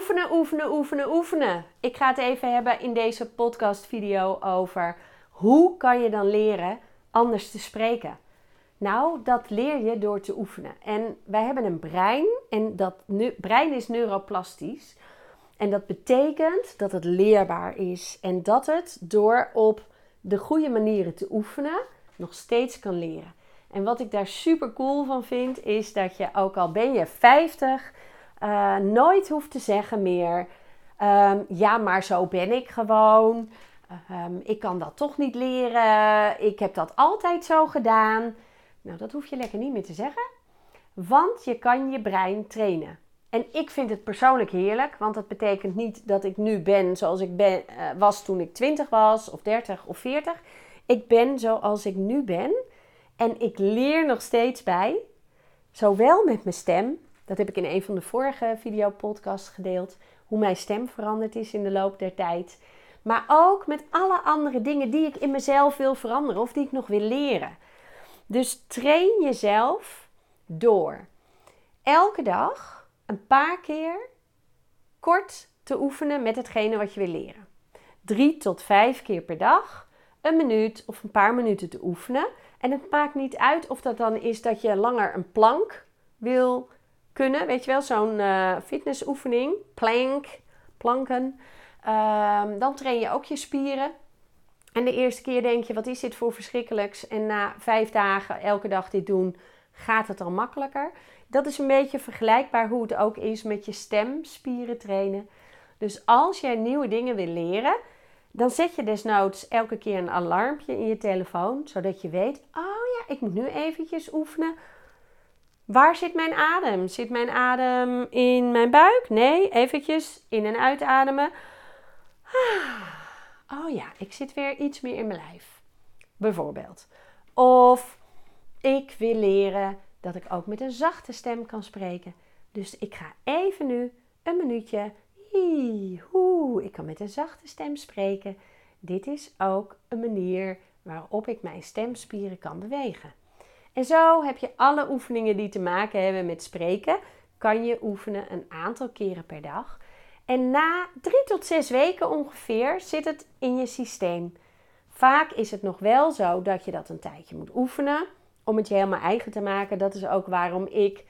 Oefenen, oefenen, oefenen, oefenen. Ik ga het even hebben in deze podcast video over hoe kan je dan leren anders te spreken. Nou, dat leer je door te oefenen. En wij hebben een brein en dat brein is neuroplastisch. En dat betekent dat het leerbaar is en dat het door op de goede manieren te oefenen nog steeds kan leren. En wat ik daar super cool van vind, is dat je ook al ben je 50, uh, nooit hoeft te zeggen meer: ehm, ja, maar zo ben ik gewoon. Ehm, ik kan dat toch niet leren. Ik heb dat altijd zo gedaan. Nou, dat hoef je lekker niet meer te zeggen. Want je kan je brein trainen. En ik vind het persoonlijk heerlijk, want dat betekent niet dat ik nu ben zoals ik ben, uh, was toen ik 20 was, of 30 of 40. Ik ben zoals ik nu ben. En ik leer nog steeds bij, zowel met mijn stem, dat heb ik in een van de vorige videopodcasts gedeeld, hoe mijn stem veranderd is in de loop der tijd. Maar ook met alle andere dingen die ik in mezelf wil veranderen of die ik nog wil leren. Dus train jezelf door elke dag een paar keer kort te oefenen met hetgene wat je wil leren. Drie tot vijf keer per dag een minuut of een paar minuten te oefenen. En het maakt niet uit of dat dan is dat je langer een plank wil kunnen. Weet je wel, zo'n uh, fitnessoefening, plank, planken. Ehm, dan train je ook je spieren. En de eerste keer denk je, wat is dit voor verschrikkelijks? En na vijf dagen elke dag dit doen, gaat het al makkelijker. Dat is een beetje vergelijkbaar hoe het ook is met je stemspieren trainen. Dus als jij nieuwe dingen wil leren, dan zet je desnoods elke keer een alarmpje in je telefoon, zodat je weet: oh ja, ik moet nu eventjes oefenen. Waar zit mijn adem? Zit mijn adem in mijn buik? Nee, eventjes in- en uitademen. Ah, oh ja, ik zit weer iets meer in mijn lijf. Bijvoorbeeld. Of ik wil leren dat ik ook met een zachte stem kan spreken. Dus ik ga even nu een minuutje ik kan met een zachte stem spreken. Dit is ook een manier waarop ik mijn stemspieren kan bewegen. En zo heb je alle oefeningen die te maken hebben met spreken, kan je oefenen een aantal keren per dag. En na drie tot zes weken ongeveer zit het in je systeem. Vaak is het nog wel zo dat je dat een tijdje moet oefenen om het je helemaal eigen te maken. Dat is ook waarom ik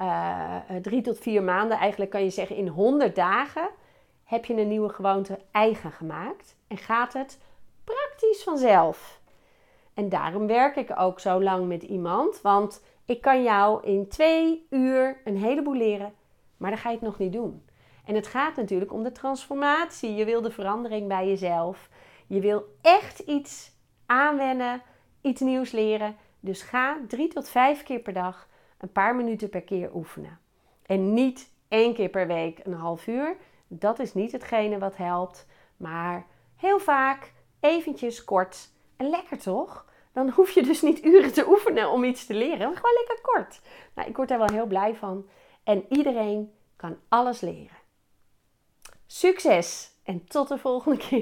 uh, drie tot vier maanden, eigenlijk kan je zeggen in 100 dagen, heb je een nieuwe gewoonte eigen gemaakt en gaat het praktisch vanzelf. En daarom werk ik ook zo lang met iemand, want ik kan jou in twee uur een heleboel leren, maar dan ga je het nog niet doen. En het gaat natuurlijk om de transformatie. Je wil de verandering bij jezelf. Je wil echt iets aanwennen, iets nieuws leren. Dus ga drie tot vijf keer per dag een paar minuten per keer oefenen. En niet één keer per week een half uur. Dat is niet hetgene wat helpt. Maar heel vaak eventjes kort. En lekker toch? Dan hoef je dus niet uren te oefenen om iets te leren. Maar gewoon lekker kort. Nou, ik word daar wel heel blij van. En iedereen kan alles leren. Succes en tot de volgende keer.